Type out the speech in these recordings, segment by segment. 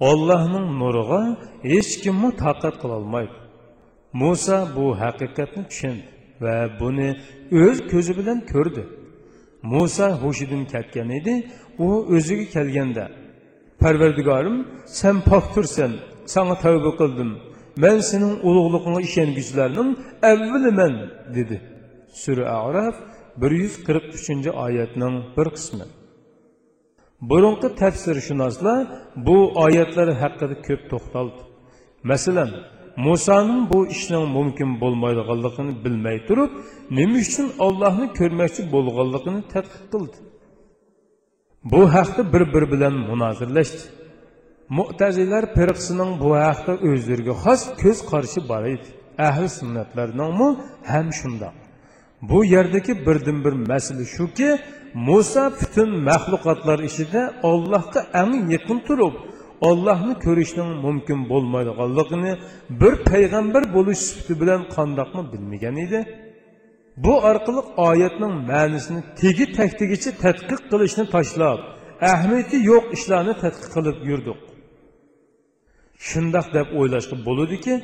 Allohning nuriga hech kimni taqat qila olmaydi. Musa bu haqiqatni tushundi va buni o'z ko'zi bilan ko'rdi. Musa hushidan ketgan edi, u o'ziga kelganda Parvardigorim, sen poktursan, sana tavba qildim. Men sening ulug'lig'ingga ishonguvchilarning avvaliman dedi. Sura A'raf 143-oyatning bir qismi. Burunqi təfsirşünaslar bu ayətlər haqqında köp toxtaldı. Məsələn, Musa'nın bu işin mümkün olmaydığını bilməy durub, nə üçün Allah'ı görməkçi bolğanlığını tədqiq qıldı. Bu haqqda bir-bir bilan münazirləşdi. Mu'tazilər firqəsinin bu haqqda özlərinə xas göz qarşı var idi. Əhl-i sünnətlərinin mu həm şunda. Bu yerdəki birdən bir məsələ şu ki, Musa butun maxluqotlar ichida Allohga eng yaqin turib, Allohni ko'rishning mumkin bo'lmaydiganligini bir payg'ambar bo'lish sifati bilan qandoqmi bilmagan edi. Bu orqali oyatning ma'nosini tegi taktigicha tadqiq qilishni tashlab, ahamiyati yo'q ishlarni tadqiq qilib yurdik. Shundoq deb o'ylashga bo'ladiki,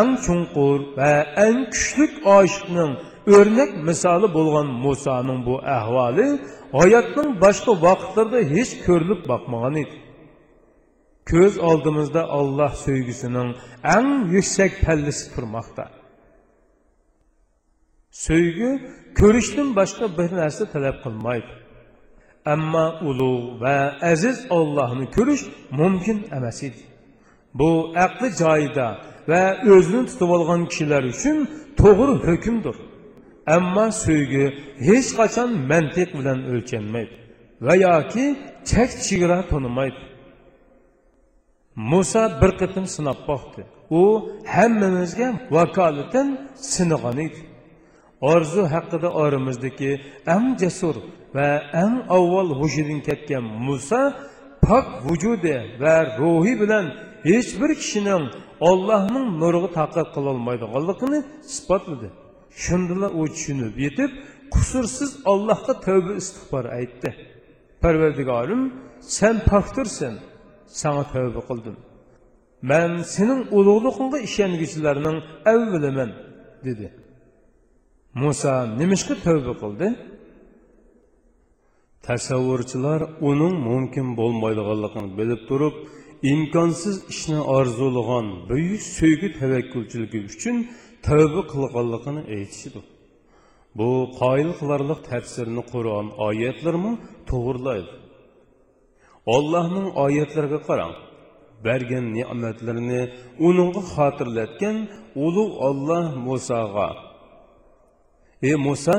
eng chunqur va eng kuchli oshiqning o'rnak misoli bo'lgan Musoning bu ahvoli hayotning boshqa vaqtlarda hech ko'rilib boqmagan edi. Ko'z oldimizda Alloh sevgisining eng yuksak pallasi turmoqda. Sevgi ko'rishdan boshqa bir narsa talab qilmaydi. Ammo ulug' va aziz Allohni ko'rish mumkin emas edi. Bu aqli joyida va o'zini tutib olgan kishilar uchun to'g'ri hukmdir. Ammo sevgi hech qachon mantiq bilan o'lchanmaydi va yoki chak chegara tonimaydi. Musa bir qitim sinab boqdi. U hammamizga vakolatan sinagan edi. Orzu haqida oramizdagi eng jasur va eng avval hushidan ketgan Musa pok vujudi va ruhi bilan hech bir kishining Allohning nuriga taqat qilolmaydiganligini isbotladi. Shundala u tushunib yetib, qusursiz Allohga tavba istig'for aytdi. Parvardigorim, sen pokdirsan, sana tavba qildim. Men sening ulug'lig'ingga ishonguchilarning avvaliman, dedi. Musa nimishqa tavba qildi? Tasavvurchilar uning mumkin bo'lmaydiganligini bilib turib, imkonsiz ishni orzulagan buyuk sevgi tavakkulchiligi uchun tövbə qılğanlığını eytişidir. Bu qoyil qılarlıq təfsirini Quran ayətlərimi toğurlayır. Allah'ın ayetlerine qaran, bergen nimetlerini onunla hatırlatgan ulu Allah Musa'ga. Ey Musa,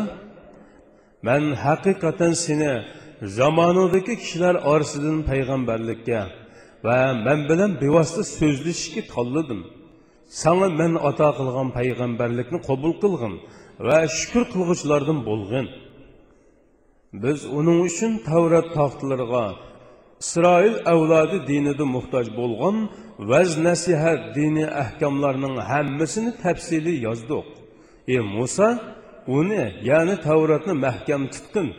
ben hakikaten seni zamanındaki kişiler arasından peygamberlikka ve ben bilen bevasıta sözlüşki talladım.'' Саңа мен ата қылған пайғамбарлықны қобыл қылғын, ва шүкір қылғышлардың болғын. Біз оның үшін Таурат тақтыларға, Исраил аулады диниді мұқтаж болған, өз нәсіхәт діни әхкамларының әммісіні тәпсілі яздық. Е, Муса, оны, яғни Тауратны мәхкем тұтқын,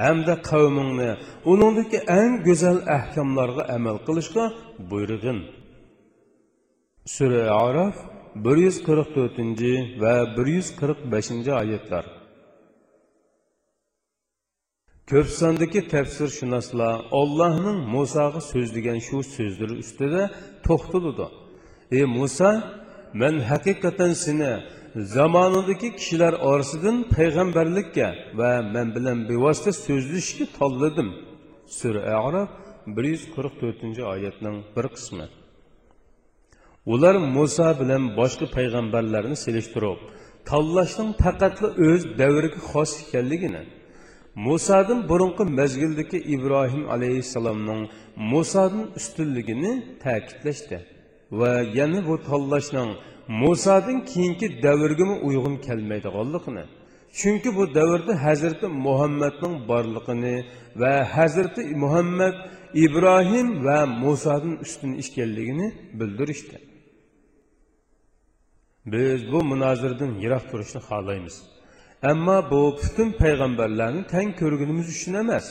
әмді қауымыңны, оныңдық әң гөзәл әхкамларға әмәл қылышқа. Sura Араф bir yuz qirq to'rtinchi va bir yuz qirq beshinchi oyatlar. Ko'p sondagi tafsirshunoslar ollohning musoga so'zlagan shu so'zlari ustida to'xtaludi ey muso men haqiqatan seni zamonidagi kishilar orasidan payg'ambarlikka va men bilan bevosita so'zlashishga tanladim. Sura arof bir yuz qirq to'rtinchi oyatning bir qismi. Ular muso bilan boshqa payg'ambarlarni selishtirib tanlashning faqatli o'z davriga xos ekanligini musodan burunqi mazgildagi ibrohim alayhissalomning musodan ustunligini ta'kidlashdi va yana bu tanlashning musodan keyingi davrgami uyg'un kelmaydiganligini chunki bu davrda hazrati muhammadning borlig'ini va hazrati muhammad ibrohim va musodan ustun ekanligini bildirishdi. Biz bu munozirdan yiroq turishni xohlaymiz ammo bu butun payg'ambarlarni tang ko'rgunimiz uchun emas.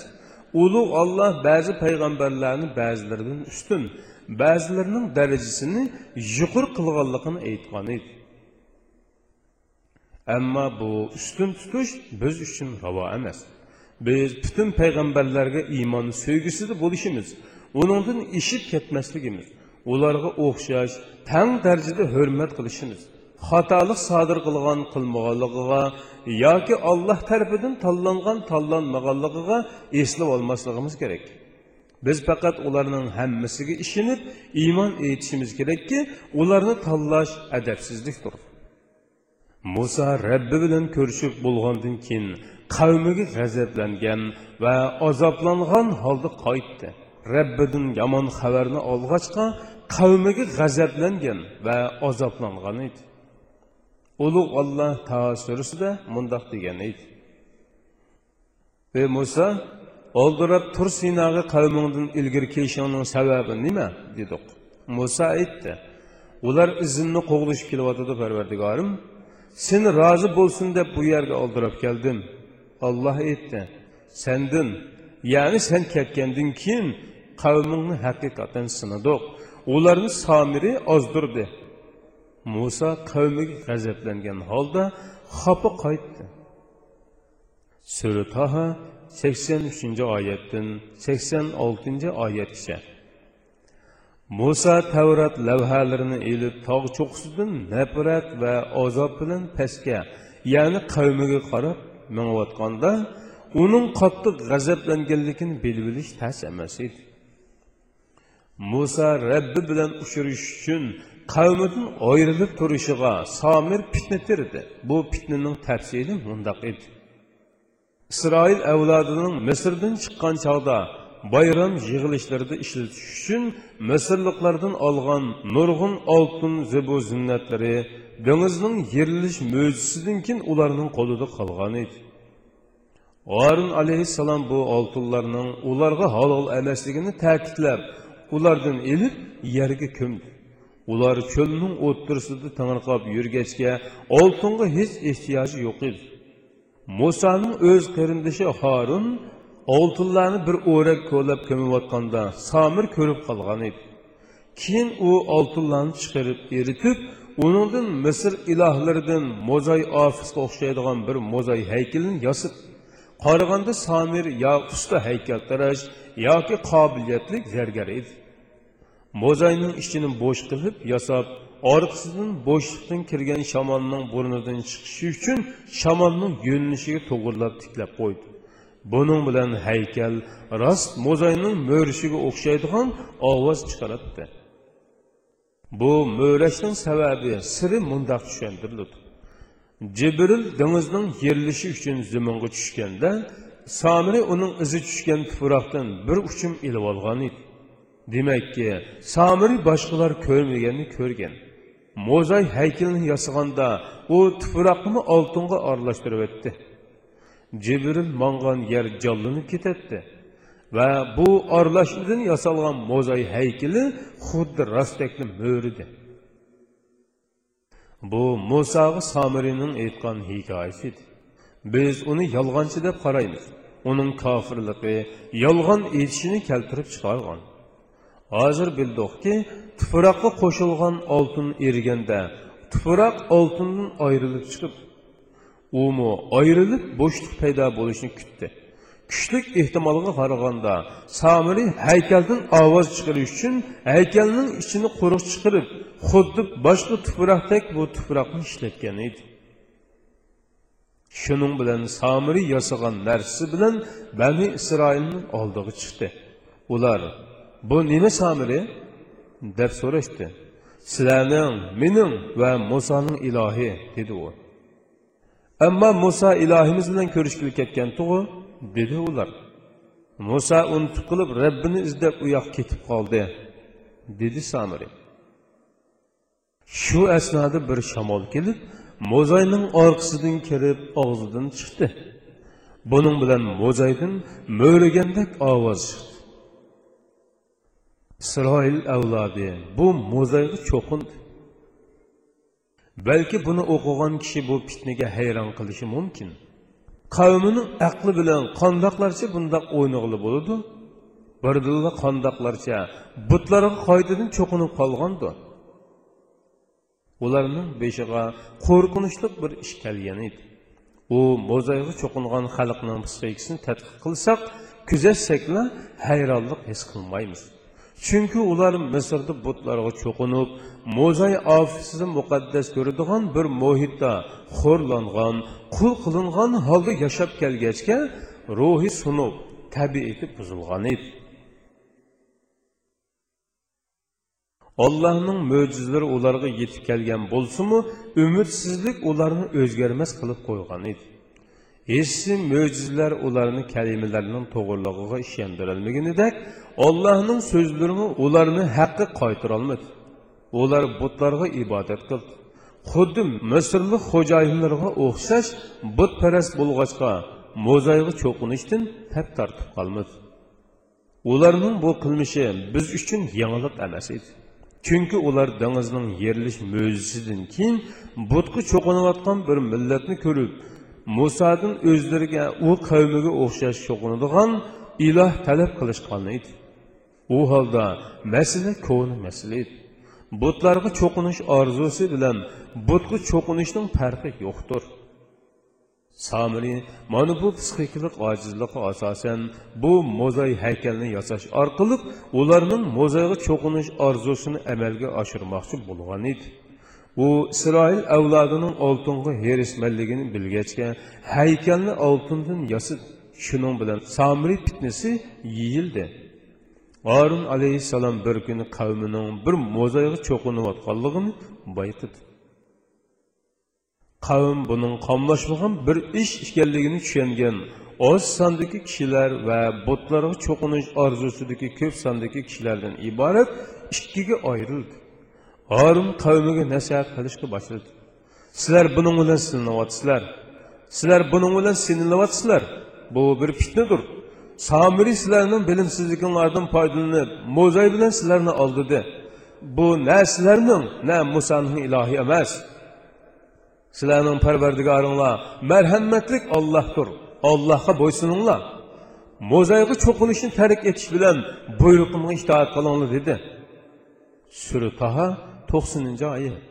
Ulug' olloh ba'zi payg'ambarlarni ba'zilaridan ustun ba'zilarining darajasini yuqori qilganligini aytgan edi ammo bu ustun tutish biz uchun ravo emas. Biz butun payg'ambarlarga iymon sevgisida bo'lishimiz uningdan ishib ketmasligimiz ularga o'xshash tang darajada hurmat qilishimiz xatolik sodir qilgan qilmaganligiga yoki olloh tarafidan tanlangan tanlanmaganligiga eslab olmasligimiz kerak biz faqat ularning hammasiga ishonib iymon etishimiz kerakki ularni tanlash adabsizlikdir muso rabbi bilan ko'rishib bo'lgandan keyin qavmiga g'azablangan va azoblangan holda qaytdi. Rabbidan yomon xabarni olg'achqa qavmiga g'azablangan va azoblangan edi ulug' olloh taolo surasida mundoq degan edi. Ey muso oldirab tur sinoga qavmingdan ilgari kelishingning sababi nima? dedik. Muso aytdi ular izimni qo'g'lishib kelyotidi parvardigorim. Seni rozi bo'lsin deb bu yerga oldirab keldim olloh aytdi sendin ya'ni sen ketgandan keyin qavmingni haqiqatan sinadoq ularni somiri ozdirdi muso qavmiga g'azablangan holda xafa qaytdi. Sura toha sakson uchinchi oyatdan sakson oltinchi oyatgacha. Muso tavrat lavhalarini ilib tog' cho'qqisidan nafrat va azob bilan pastga ya'ni qavmiga qarab minayotganda uning qattiq g'azablanganligini bilib tas emas edi. Muso rabbi bilan uchrashish uchun qavmidan ayrilib turishiga somir fitna terdi bu fitnaning tafsili mundoq edi. İsroil avlodining misrdan chiqqan chog'da bayram yig'ilishlarida ishlatish uchun misrliklardan olgan nurg'un oltin zibu zinnatlari dengizning yerilish mo'jizasidan keyin ularning qo'lida qolgan edi. Harun alayhissalom bu oltinlarning ularga halol emasligini ta'kidlab ulardan elib yerga ko'mdi ular cho'lning o'ttirisida tangirqab yurgachga oltinga hech ehtiyoji yo'q edi musoning o'z qarindoshi horun oltinlarni bir o'rak ko'lab ko'miyotganda samir ko'rib qolgan edi keyin u oltinlarni chiqarib eritib uningdan misr ilohlaridan mo'zay ofisga o'xshaydigan bir mo'zay haykalini yasib qaraganda samir yo usta haykaltarash yoki qobiliyatli zargar edi mo'zayning ichini bo'sh qilib yasab orqasidan bo'shliqdan kirgan shamolning burnidan chiqishi uchun shamolning yo'nalishiga to'g'irlab tiklab qo'ydi buning bilan haykal rost mo'zayning mo'rishiga o'xshaydigan ovoz chiqaradi bu mo'rashning sababi siri mundoq tushuntiriladi jibril dengizning yerilishi uchun zaminga tushganda somiri uning izi tushgan tuproqdan bir uchum ilib olgan edi Demək ki, Samiri başqalar körməyənini körgən. Mozay həykelini yasığanda o tıfıraqımı altınğa arlaşdırıb etdi. Cibril manğan yer canlınıb ketətdi. Və bu arlaşıdın yasalğan mozay həykeli xuddi rastəkli möhrüdü. Bu Musağı Samirinin aytqan hikoyasidir. Biz uni yolg'onchi deb qaraymiz. Onun kofirligi, yolg'on etishini keltirib chiqargan. Hozir bildikki tuproqqa qo'shilgan oltin erganda tuproq oltindan ayrilib chiqib umu ayrilib bo'shliq paydo bo'lishini kutdi. Kuchlik ehtimolga qaraganda samiri haykaldan ovoz chiqarish uchun haykalning ichini quruq chiqarib xuddi boshqa tuproqdek bu tuproqni ishlatgan edi. Shuning bilan samiri yasagan narsasi bilan bani isroilni oldiga chiqdi. Ular bu nima samiri deb so'rashdi. Sizlarning mening va musoning ilohi dedi u. Ammo muso ilohimiz bilan ko'rishgili ketgan tug'i dedi ular. Muso unutib qilib rabbini izlab u yoqqa ketib qoldi dedi samiri shu asnoda bir shamol kelib mo'zayning orqasidan kirib og'zidan chiqdi. Buning bilan mo'zaydin mo'rigandek ovoz chiqdi. Isroil avlodi. Bu mo'zayga cho'qindi balki buni o'qigan kishi bu fitnaga hayron qilishi mumkin. Qavmini aqli bilan qandoqlarcha bundoq o'ynag'ili bo'ladi birdilla qandoqlarcha butlarga qaytadan cho'qinib qolgandi. Ularni beshig'a qo'rqinchli bir ish kelgan edi. U mo'zayga cho'qingan xalqning psixikasini tadqiq qilsak kuzatsakla hayronlik his qilmaymiz. Chunki ular misrda butlarga cho'qinib mo'zay ofisini muqaddas ko'radigan bir muhitda xo'rlangan qul qilingan holda yashab kelgachga ruhi sunub tabiati buzilgan edi. Allohning mo'jizalari ularga yetib kelgan bo'lsimi umidsizlik ularni o'zgarmas qilib qo'ygan edi. Hessi möcüzələr onların kəlimələrinin doğruluğuna işləndirilməginidək, Allah'ın sözlərini onlarını haqqı qaytarılmadı. Onlar butlarına ibadət qıldı. Xuddi Misirli xocayinlərə oxşaş butpərəst bolğaçqa mozayiqi çoxunuşdan tək tartıb qalmadı. Onların bu qılmışı biz üçün yanılıq emas idi. Çünki ular dənizin yeriliş möcüzəsindən keyin butqı çoxunayotqan bir millətni görüb Musadın özlərə, o qavmigə oxşaş şoğunuduğan ilah tələb qılışqan idi. O halda məsələ konu məsələ idi. Butlarga çoqunuş arzusu bilən butqı çoqunuşun fərqi yoxdur. Samiri mana bu psixikilik acizliqi asasən bu mozay heykelini yasaş arqılıq onların mozayğa çoqunuş arzusunu əməlgə aşırmaqçı bolğan idi. U isroil avlodining oltinga erishmanligini bilgachga haykalni oltindan yasib shuning bilan samri fitnasi yeyildi. Orun alayhissalom bir kuni qavmining bir mo'zayga cho'qinayotganligini bayqidi qavm buning qomlashmagan bir ish ekanligini tushungan oz sondagi kishilar va butlarga cho'qinish orzusidagi ko'p sondagi kishilardan iborat ikkiga ayrildi. Harun qavmiga nasihat qilishga boshladi. Sizlar buning bilan sinavyapsizlar. Sizlar buning bilan sinalyapsizlar. Bu bir fitnadir. Samiri sizlarning bilimsizliginglardan foydalanib, Mo'zay bilan sizlarni oldidi. Bu na sizlarning, na Musaning ilohi emas. Sizlarning Parvardigoringlar marhamatlik Allohdir. Allohga bo'ysuninglar. Mo'zayga cho'qinishni tark etish bilan buyruqimga itoat qilinglar dedi. Sura 90 oyat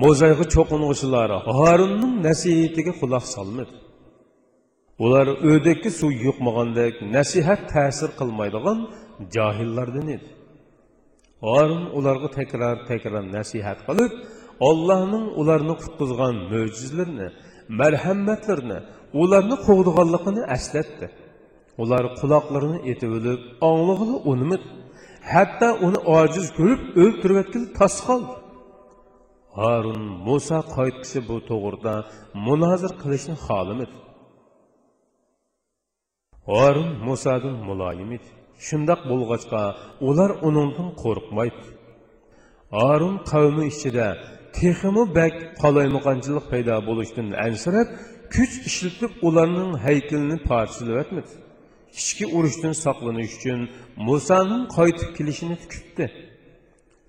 mo'zayga cho'qing'uchilar harunning nasihatiga quloq solmadi ular o'dakka suv yuqmagandek nasihat ta'sir qilmaydigan johillardan edi harun ularga takror takror nasihat qilib ollohning ularni qutqizgan mo'jizlarini marhamatlarini ularni qo'g'diganligini eslatdi ular quloqlarini etib o'lib onlig'ini unimidi hatto uni ojiz ko'rib o'ltirayotgan tas qoldi harun muso qaytqishi bu to'g'rida munozir qilishni xohlamadi harun musodan muloyim edi. Shundoq bo'lg'achqa ular uningdan qo'rqmaydi. Harun qavmi ichida texmi bak qalaymaqanchilik paydo bo'lishidan ansirab kuch ishlatib ularning haykalini parchalayotmadi ichki urushdan saqlanish uchun musoning qaytib kelishini kutdi.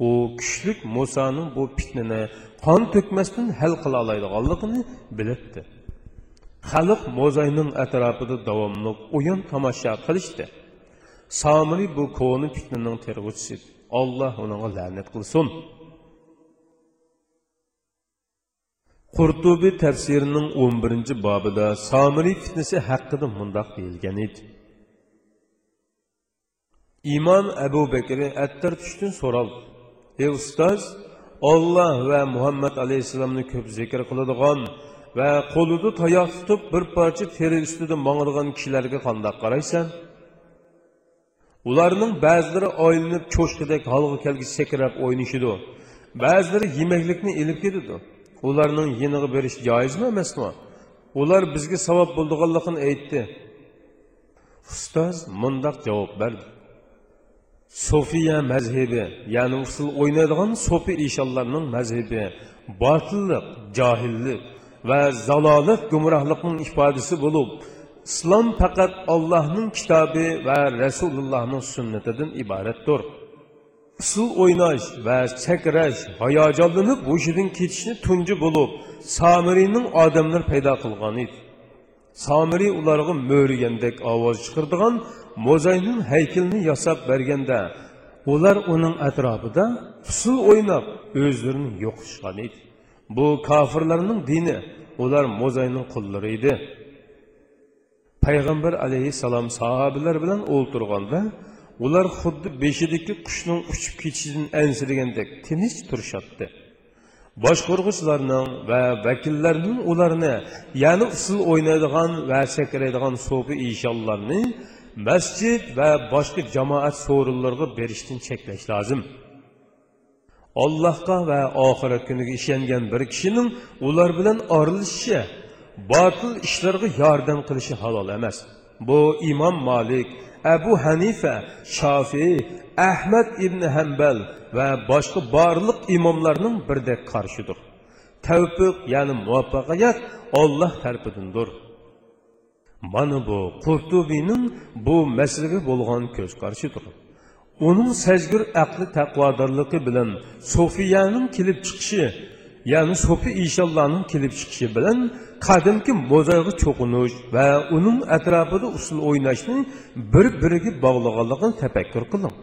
U kuchlik musoning bu fitnani qon to'kmasdan hal qila oladiganligini bilibdi xalq mo'zayning atrofida davomli o'yin tomosha qilishdi. Somiliy bu koni fitnaning terg'uchisi. Alloh unga la'nat qilsin. Qurtubi tafsirining 11 bobida somiliy fitnasi haqida mundoq deyilgan edi. imom abu Bekir'e ettir düştün so'raldi Ey ustoz olloh va muhammad alayhissalomni ko'p zikr qiladigan va qo'lida tayoq tutib bir parcha teri ustida mağırgan kishilarga qandoq qaraysan ularning ba'zilari oylinib çoşkidek halgı kelgi sekirep oynayışıdı. Bazıları yemeklikini elip gidiyordu. Ularının yeniği bir iş caiz? Ular bizga savob bulduğallakını aytdi ustoz mundoq javob berdi Sofiya mezhebi, yani usul oynaydigan sopi işallarının mezhebi, batıllık, cahillik ve zalalık, gümrahlıkın ifadesi bulup, İslam fakat Allah'ın kitabı ve Resulullah'ın sünnetinden ibarettir. Usul oynaş ve çekreş, hayacanlanıp bu işin keçişini tuncu bulup, Samiri'nin adamlar peyda kılgan samiriy ularga mo'rigandek ovoz chiqardigan mo'zayning haykalini yasab berganda ular uning atrofida usul o'ynab o'zlarini yo'qishgan edi bu kofirlarning dini ular mo'zayning qullari edi payg'ambar alayhissalom sahobalar bilan ular xuddi beshidagi qushning uchib ketishidan ansiragandek tinch turishadi boshqurg'uvchilarning va vakillarning ularni ya'ni usul o'ynaydigan va sakraydigan so'fi ishonlarni masjid va boshqa jamoat so'rinlarga berishdan cheklash lozim allohga va oxirat kuniga ishongan bir kishining ular bilan orilishishi botil ishlarga yordam qilishi halol emas. Bu imom molik Əbu Hənifə, Şafii, Əhməd ibn Həmbəl və başqa barlıq imamlarının birdək qarşıdır. Təvfiq, yəni muvaffaqiyət Allah tərəfidəndir. Mana bu Qurtubinin bu məsələyə bolğan göz qarşıdır. Onun səcgür əqli təqvadarlığı bilən Sofiyanın kilib çıxışı ya'ni sofi ishonlarning kelib chiqishi bilan qadimki mo'zayga cho'qinish va uning atrofida usul o'ynashni bir biriga bog'laganligini tafakkur qiling.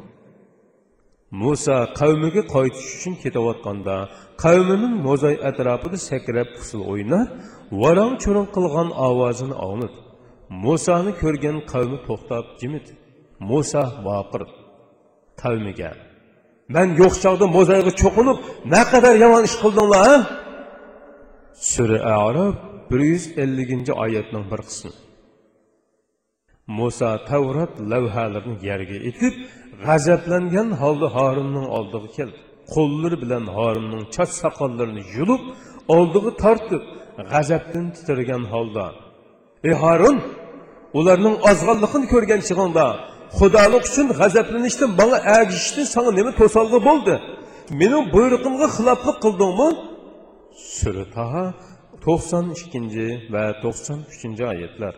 Muso qavmiga qaytish uchun ketayotganda qavmining mo'zay atrofida sakrab usul o'ynab varang churin qilgan ovozini angladi. Musoni ko'rgan qavmi to'xtab jimidi. Muso boqir qavmiga Mən yox çağda mozayiği çoxunub, nə qədər yaman iş qıldınlar, hə? Sürə Ərəb 150-ci ayətinin bir qismi. Musa Tavrat lavhalarını yerə itib, ғəzəblənən halda Harunun aldığı gəldi. Qolları bilən Harunun çaç saqqallarını yulub, aldığı tartıb, ғəzəbdən titrəyən halda: "Ey Harun, onların azğanlığını görgən çığında xudolik uchun g'azablanishdan manga agishishdan sanga nima to'solg'i bo'ldi mening buyrug'imga xiloflik qildingmi sura taha to'qson ikkinchi va to'qson uchinchi oyatlar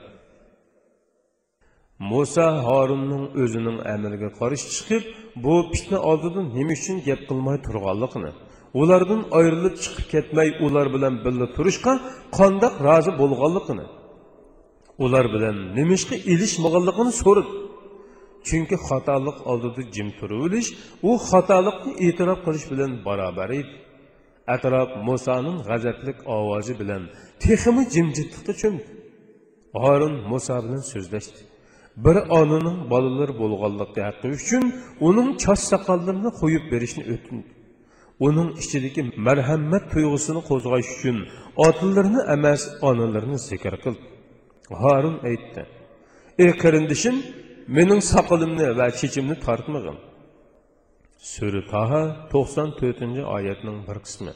muso horunning o'zining amriga qarshi chiqib bu fitna oldida nima uchun gap qilmay turganligini ulardan ayrilib chiqib ketmay ular bilan birga turishga qandoq rozi bo'lganligini ular bilan nimishqa ilishmaganligini so'radi chunki xatolik oldida jim turaverish u xatolikni e'tirof qilish bilan barobar edi. Atrof musoning g'azablik ovozi bilan texmi jimjitlikqa cho'mdi. Horun muso bilan so'zlashdi. Bir onaning bolalari bo'lganligi haqqi uchun uning choch soqollarini qo'yib berishni o'tindi. Uning ichidagi marhamat tuyg'usini qo'zg'ash uchun otalarni emas onalarini zikr qildi. Horun aytdi ey qarindishim Mənim saqılımını və keçimini tartmığım. Sürü Taha 94-cü ayətinin bir qismi.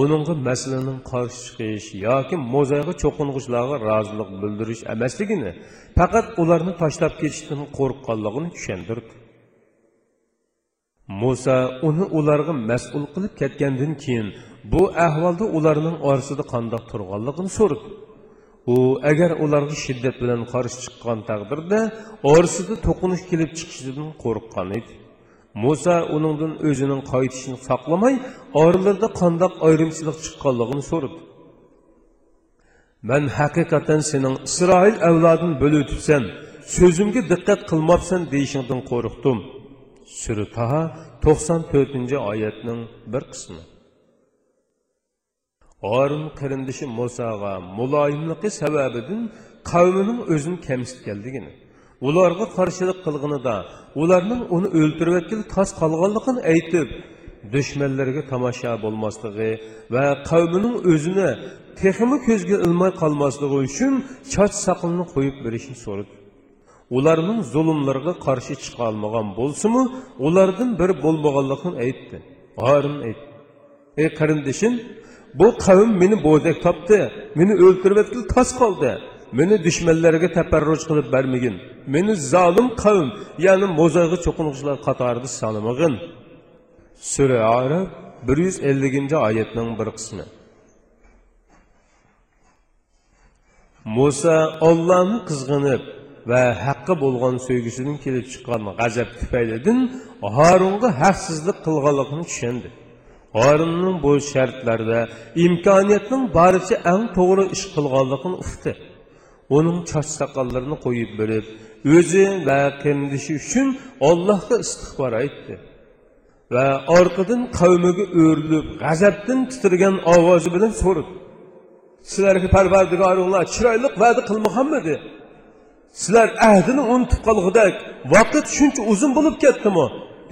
Onunğa məsələnin qarşı çıxış yoki mozayğı çoxunğuçlarga razılıq bildiriş emasligini, faqat ularni tashlab ketishdan qo'rqqanligini tushundirdi. Musa uni ularga mas'ul qilib ketgandan keyin bu ahvolda ularning orasida qandoq turganligini so'radi. U agar ularga shiddat bilan qarshi chiqqan taqdirda orasida to'qinish kelib chiqishidan qo'rqqan edi. Muso uningdan o'zining qaytishini saqlamay oralarida qandoq ayrimchilik chiqqanligini so'radi. Man haqiqatan sening isroil avlodini bo'lib o'tibsan so'zimga diqqat qilmabsan deyishingdan qo'rqdim. Sura taha to'qson to'rtinchi oyatning bir qismi. Harun qarindishi Musoga muloyimligi sababidan qavmining o'zini kamsitganligini, ularga qarshilik qilganida ularning uni o'ltirib o'tgan tos qolganligini aytib, dushmanlarga tomosha bo'lmasligi va qavmining o'zini texmi ko'zga ilmay qolmasligi uchun choch saqilni qo'yib berishni so'radi. ularning zulmlariga qarshi chiqa olmagan bo'lsimi ulardan biri bo'lmaganligini aytdi. Ey qarindishim bu qavm meni bo'dak topdi meni o'ltirib tos qoldi. Meni dushmanlarga taparruj qilib bermagin. Meni zolim qavm ya'ni mo'zag'i cho'qinuvchilar qatorida solmag'in sura arab bir yuz elliginchi oyatning bir qismi. Muso ollohni qizg'inib va haqqi bo'lgan sevgisidan kelib chiqqan g'azab tufaylidan Harunga haqsizlik qilganligini tushundi. Qarının bu şərtlərdə imkaniyyətinin barıcı ən doğru iş qılğanlığını uqdi. Onun çaç saqqallarını qoyub bölüb, özü və qəmdişi üçün Allahqa istiğfar etdi. Və arqadan qavmiga öyrülüb, qəzəbdən titrəyən ovozi bilan so'radi: "Sizlarga Parvardigoringlar chiroyli va'da qilmaganmidi? Sizlar ahdini unutib qolg'idak, vaqt shuncha uzun bo'lib ketdimi?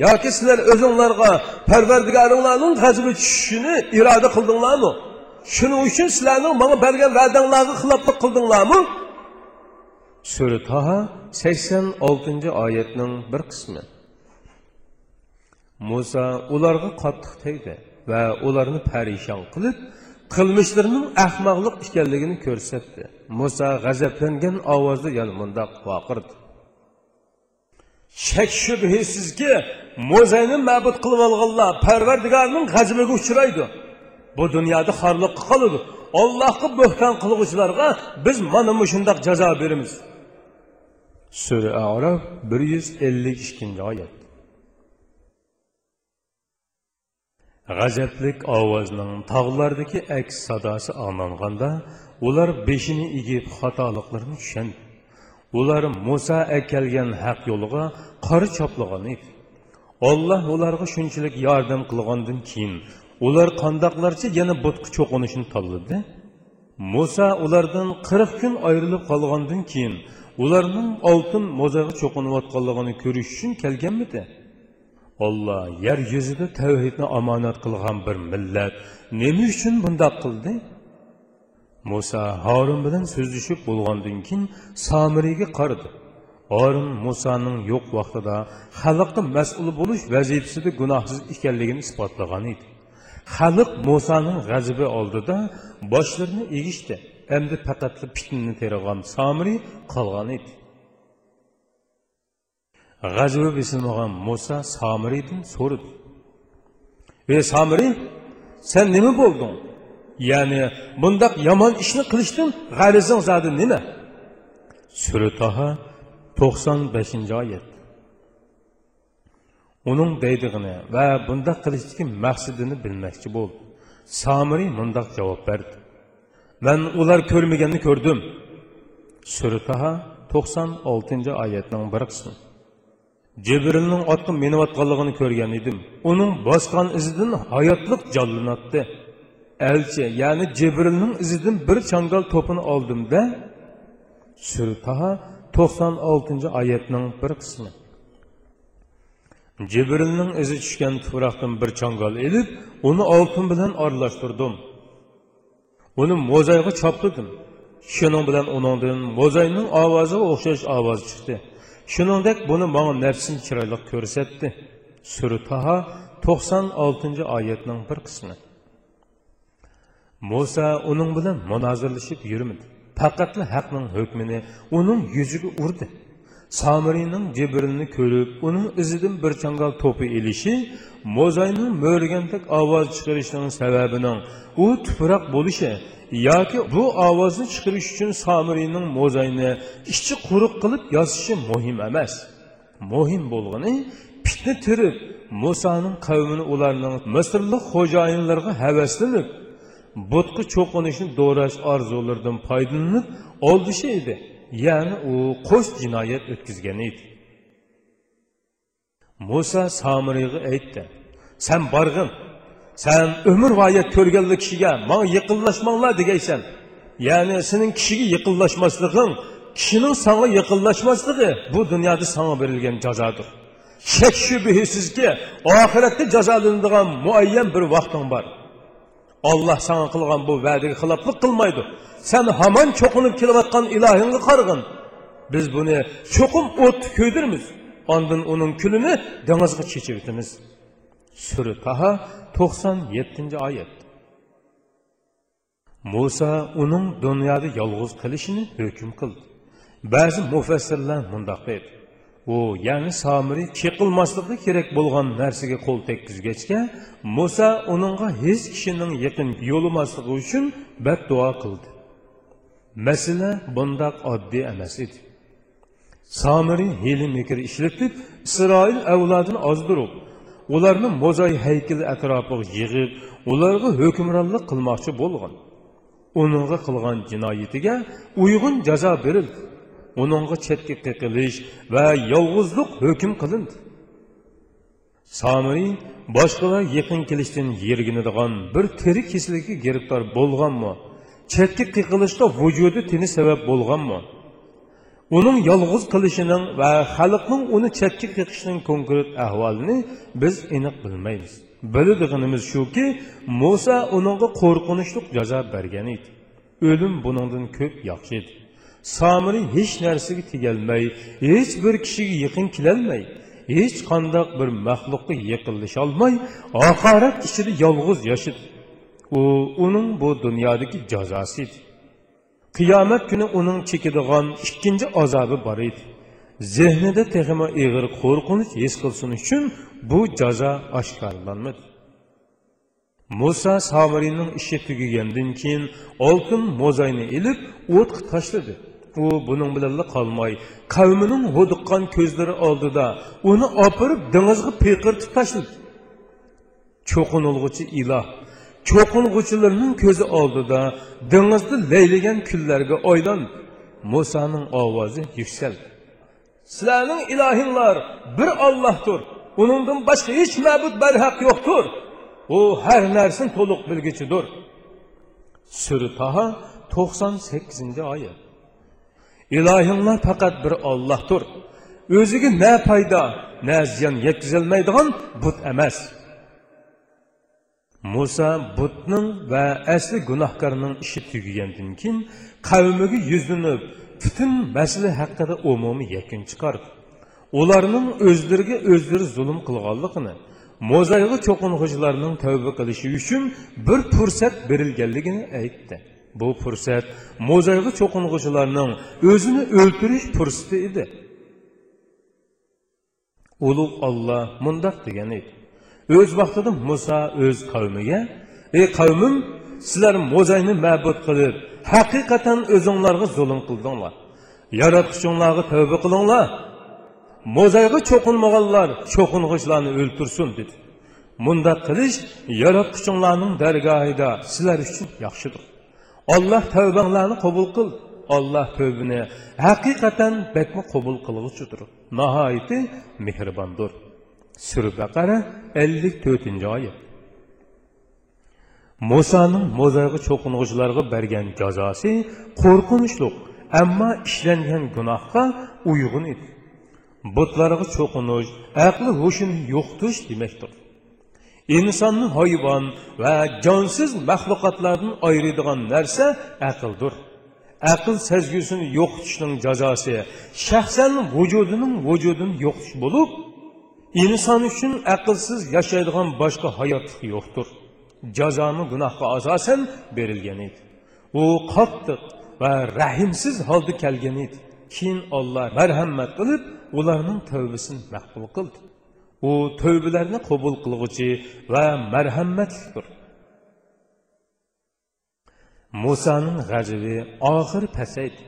Yoki sizlar o'zinglarga parvardigoringlarning g'azabi tushishini iroda qildinglarmi? Shuning uchun sizlarning manga bergan va'danglarga xiloflik qildinglarmi? Sura toha sakson oltinchi oyatning bir qismi. Muso ularga qattiq tegdi va ularni parishon qilib qilmishlarining ahmoqlik ekanligini ko'rsatdi. Muso g'azablangan ovozda yana mundoq vaqirdi shak shubhisizki mo'zayni ma'bud qilib olganlar parvardigorning g'azabiga uchraydi bu dunyoda xorliqqa qoladi allohga bo'hton qilg'uvchilarga biz mana shundoq jazo beramiz sura arof bir yuz ellik ikkinchi oyat g'azablik ovozning tog'lardagi aks sadosi anglanganda ular beshini egib xatoliqlarini tushandi ular muso akalgan haq yo'liga qora choplagan edi olloh ularga shunchalik yordam qilgandan keyin ular qandoqlarcha yana butqa cho'qinishni tanladi? Muso ulardan qirq kun ayrilib qolgandan keyin ularning oltin mo'zaga cho'qinayotganligini ko'rish uchun kelganmidi? Olloh yer yuzida tavhidni omonat qilgan bir millat nima uchun bundoq qildi? Muso horun bilan so'zlashib bo'lgandan keyin somiriyga qaradi. Horun musoning yo'q vaqtida xalqqa mas'ul bo'lish vazifasida gunohsiz ekanligini isbotlagan edi. Xalq musoning g'azibi oldida boshlarini egishdi endi faqat fitnani tergan somiriy qolgan edi. G'azabi besilmagan muso somiriydan so'radi. Ey somiriy sen nima bo'lding ya'ni bundoq yomon ishni qilishdan g'arizing zodi nima? Sura toha to'qson beshinchi oyat. Uning deydig'ini va bundoq qilishdagi maqsadini bilmoqchi bo'ldi. Somiriy mundoq javob berdi. Man ular ko'rmaganni ko'rdim. Sura toha to'qson oltinchi oyatning bir qismi. Jibrilning otga minayotganligini ko'rgan edim. Uning bosgan izidan hayotliq jonlanatdi elçi ya'ni jibrilning izidan bir changal to'pini oldimda surtaha to'qson oltinchi oyatning bir qismi jibrilning izi tushgan tuproqdan bir changal ilib uni altın bilan aralashtirdim Onu mo'zayga choptirdim shuning bilan onundan mo'zayning ovoziga o'xshash ovoz chiqdi shuningdek buni manga nafsini chiroyli ko'rsatdi sura taho to'qson oyatning bir qismi muso uning bilan munozirlashib yurmadi. Faqatla haqning hukmini uning yuziga urdi. Somiriyning jibrilni ko'rib uning izidan bir changal to'pi ilishi mo'zayning mo'rgandek ovoz chiqarishining sababining u tuproq bo'lishi yoki bu ovozni chiqarish uchun somiriyning mo'zayni ichi quruq qilib yozishi muhim emas. Muhim bo'lgani fitna tirib musoning qavmini ularning misrlik xo'jayinlarga havaslanib butqi cho'qinishni do'rash orzularidan foydalanib oldishi edi. Ya'ni u qo'sh jinoyat o'tkazgan edi. Muso somiriyga aytdi san borg'in sen umr voyat ko'rganli kishiga man yiqinlashmanglar degansan ya'ni sening kishiga yiqinlashmasliging kishining sanga yiqinlashmasligi bu dunyoda sanga berilgan jazodir. Shak shubhisizki oxiratda jazolanadigan muayyan bir vaqting bor. Allah sana kılgan bu vədini xilaflık kılmaydı. Sen haman çokunub kilovatkan ilahini kargın. Biz bunu çokum ot köydürmüz. Andın onun külünü denizgı çeçevitimiz. Sürü Taha 97. ayet. Musa onun dünyada yalğız kılışını hüküm kıldı. Bazı müfessirler mundaq deydi. U ya'ni somiriy cheqilmasligi kerak bo'lgan narsaga qo'l tekkizgachga muso uningga hech kishining yaqin yo'limasligi uchun badduo qildi. Masala bundoq oddiy emas edi. Samiri hiyli mikr ishlatib isroil avlodini ozdirib ularni mo'zay haykali atrofiga yig'ib ularga hukmronlik qilmoqchi bo'lgan. Uningga qilgan jinoyatiga uyg'un jazo berildi uningga chetga qiqilish va yolg'izlik hukm qilindi. Samiriy boshqalar yaqin kelishdan yerginadigan bir teri kasallikka giribtor bo'lganmi? Chetga qiqilishda vujudi tini sabab bo'lganmi? Uning yolg'iz qilishining va xalqning uni chetga qiqishining konkret ahvolini biz aniq bilmaymiz. Biladiganimiz shuki muso uningga qo'rqinchli jazo bergan edi. O'lim buningdan ko'p yaxshi edi. Somiri hech narsaga tegalmay hech bir kishiga yaqin kelolmay hech qandoq bir maxluqqa yaqinlasholmay oxirat ichida yolg'iz yashadi u uning bu dunyodagi jazosi edi qiyomat kuni uning chekadigan ikkinchi azobi bor edi. Zehnida texmi ig'ir qo'rqinch his qilsin uchun bu jazo oshkorlanmadi. Muso somiriyning ishi tugagandan keyin oltin mo'zayni ilib o'tqa tashladi. U buning bilan qolmay qavmining hudiqqan ko'zlari oldida uni opirib dengizga piqirtib tashladi cho'qinilg'uchi iloh cho'qing'uchilarning ko'zi oldida dengizda laylagan kunlarga oylan. Musoning ovozi yuksaldi sizlarning ilohinglar bir ollohdir uningdan boshqa hech ma'bud barhaq yo'qdir u har narsani to'liq bilguchidir sura taha to'qson sakkizinchi oyat ilohinglar faqat bir ollohdir o'ziga na foyda na ziyon yetkazolmaydigan but emas. Muso butning va asli gunohkorning ishi tugagandan keyin qavmiga yuzlanib butun masala haqida umumiy yakun chiqardi. Ularning o'zlariga o'zlari zulm qilganligini mo'zayga cho'qing'uchilarning tavba qilishi uchun bir fursat berilganligini aytdi. Bu fursat mo'zayga cho'qing'uchilarning o'zini o'ltirish fursati edi ulug' olloh mundoq degan edi. O'z vaqtida muso o'z qavmiga ey qavmim sizlar mo'zayni ma'bud qilib haqiqatan o'zinglarga zulm qildinglar. Yaratquchinglarga tavba qilinglar. Mo'zayga cho'qinmaganlar cho'qing'ichlarni o'ltirsin dedi. Mundaq qilish yaratquchinglarning dargohida sizlar uchun yaxshidir Allah tövbənglərni qəbul qıl. Allah tövbəni həqiqətən bəkmə qəbul qılğıçıdır. Nəhayəti mehribandır. Sürə Bəqərə 54-cü ayət. Musa'nın mozayğı çoxunğucularına bərgən cəzası qorxunçluq, amma işlənən günahqa uyğun idi. Butlarına çoxunuc, aqlı huşunu yoxduş deməkdir. Insonni hayvon va jonsiz maxluqotlardan ayiradigan narsa aqldir. Aql sezgusini yo'qotishning jazosi shaxsan vujudining vujudini yo'qotish bo'lib inson uchun aqlsiz yashaydigan boshqa hayotlik yo'qdir. Jazoni gunohga asosan berilgan edi. U qattiq va rahimsiz holda kelgan edi. Keyin olloh marhamat qilib ularning tavbasini maqbul qildi. U tövbələrni qəbul qılğıcı və mərhəmmətlidir. Musa'nın qəzəbi axır pəsəydi.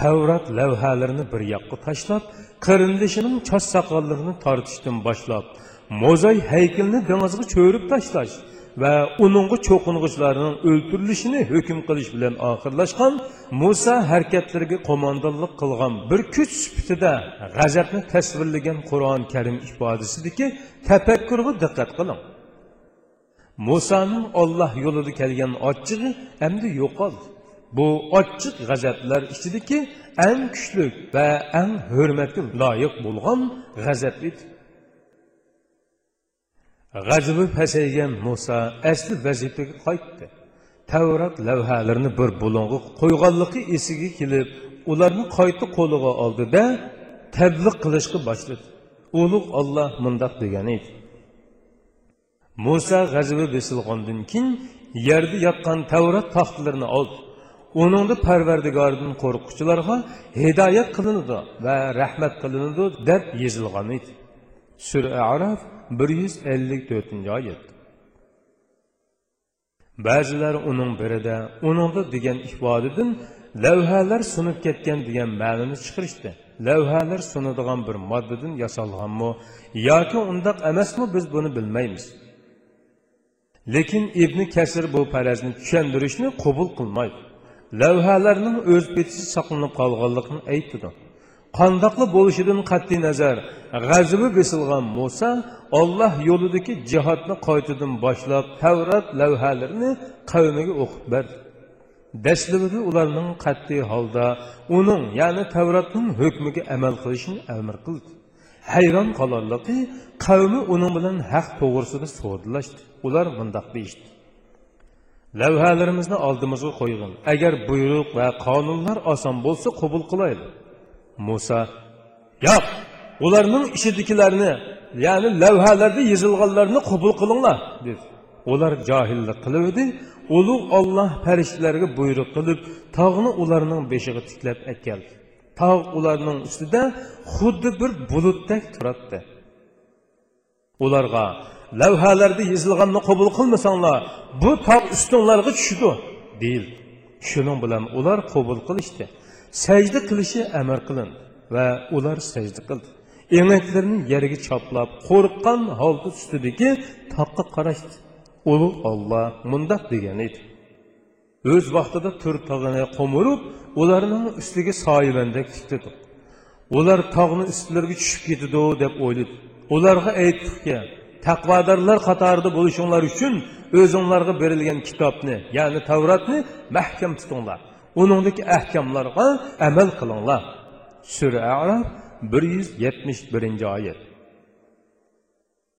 Tevrat levhələrini bir yoqqa tashlab, kırındışının choch soqollarini tortishdan boshlab, mo'zay heykelini dengizga çöğürüp tashlash va uningga cho'qing'ichlarning o'ltirilishini hukm qilish bilan oxirlashgan muso harakatlariga qo'mondonlik qilgan bir kuch sifatida g'azabni tasvirlagan qur'oni karim ifodasidagi tafakkurga diqqat qiling. Musoning olloh yo'lida kelgan ochchig'i endi yo'qoldi. Bu ochiq g'azablar ichidagi eng kuchli va eng hurmatga loyiq bo'lgan g'azab edi. G'azabi pasaygan muso asli vazifaga qaytdi. Tavrat lavhalarini bir bulung'i qo'yganligi esiga kelib ularni qayta qo'liga oldida tabliq qilishga boshladi. Ulug' olloh mundoq degan edi. Muso g'azibi besilgandan keyin yerda yotgan tavrat taxtlarini oldi. Uningda parvardigordan qo'rquvchilarga hidoyat qilinadi va rahmat qilinadi deb yezilgan edi. Sura araf 154 oyat ba'zilar uning birida uningda degan ifodadan lavhalar sunib ketgan degan ma'noni chiqarishdi lavhalar sunadigan bir moddadan yasalganmi yoki undoq emasmi biz buni bilmaymiz lekin ibn kasir bu farazni tushuntirishni qabul qilmaydi lavhalarning o'z betishi saqlanib qolganligini aytdi qandoqli bo'lishidan qat'iy nazar g'azibi besilgan muso olloh yo'lidagi jihodni qaytadan boshlab tavrat lavhalarini qavmiga o'qib berdi dastlabida ularning qat'iy holda uning ya'ni tavratning hukmiga amal qilishni amr qildi hayron qolarligi qavmi uning bilan haq to'g'risida so'rdilashdi ular bundoq deyishdi lavhalarimizni oldimizga qo'ygin agar buyruq va qonunlar oson bo'lsa qabul qilaylik Musa, yap, onlarının işidikilerini, yani levhelerde yazılganlarını kabul kılınlar, dedi. Onlar cahillik kılıverdi, Uluq Allah pərişlərə buyruq qılıb, tağını onlarının beşiği tikləb əkəldi. Tağ onlarının üstüdə xuddi bir buluddak turatdı. Onlarga lavhalarda yazılğanını qəbul qılmasanlar, bu tağ üstünlərə düşüdü, deyil. Şunun bilan ular qəbul qılışdı. Sajda qilishi amr qilindi va ular sajda qildi. Enaklarini yerga choplab qo'rqqan holda ustidagi toqqa qarashdi. Ulug' olloh mundoq degan edi. O'z vaqtida tur tog'ini qo'mirib ularning ustiga soyibandek tikladi ular tog'ni ustilariga tushib ketadi deb o'yladi. Ularga aytdikki taqvodorlar qatorida bo'lishinglar uchun o'zinglarga berilgan kitobni ya'ni tavratni mahkam tutinglar. Uningdagi ahkamlarga amal qilinglar. Sura arab bir yuz yetmish birinchi oyat.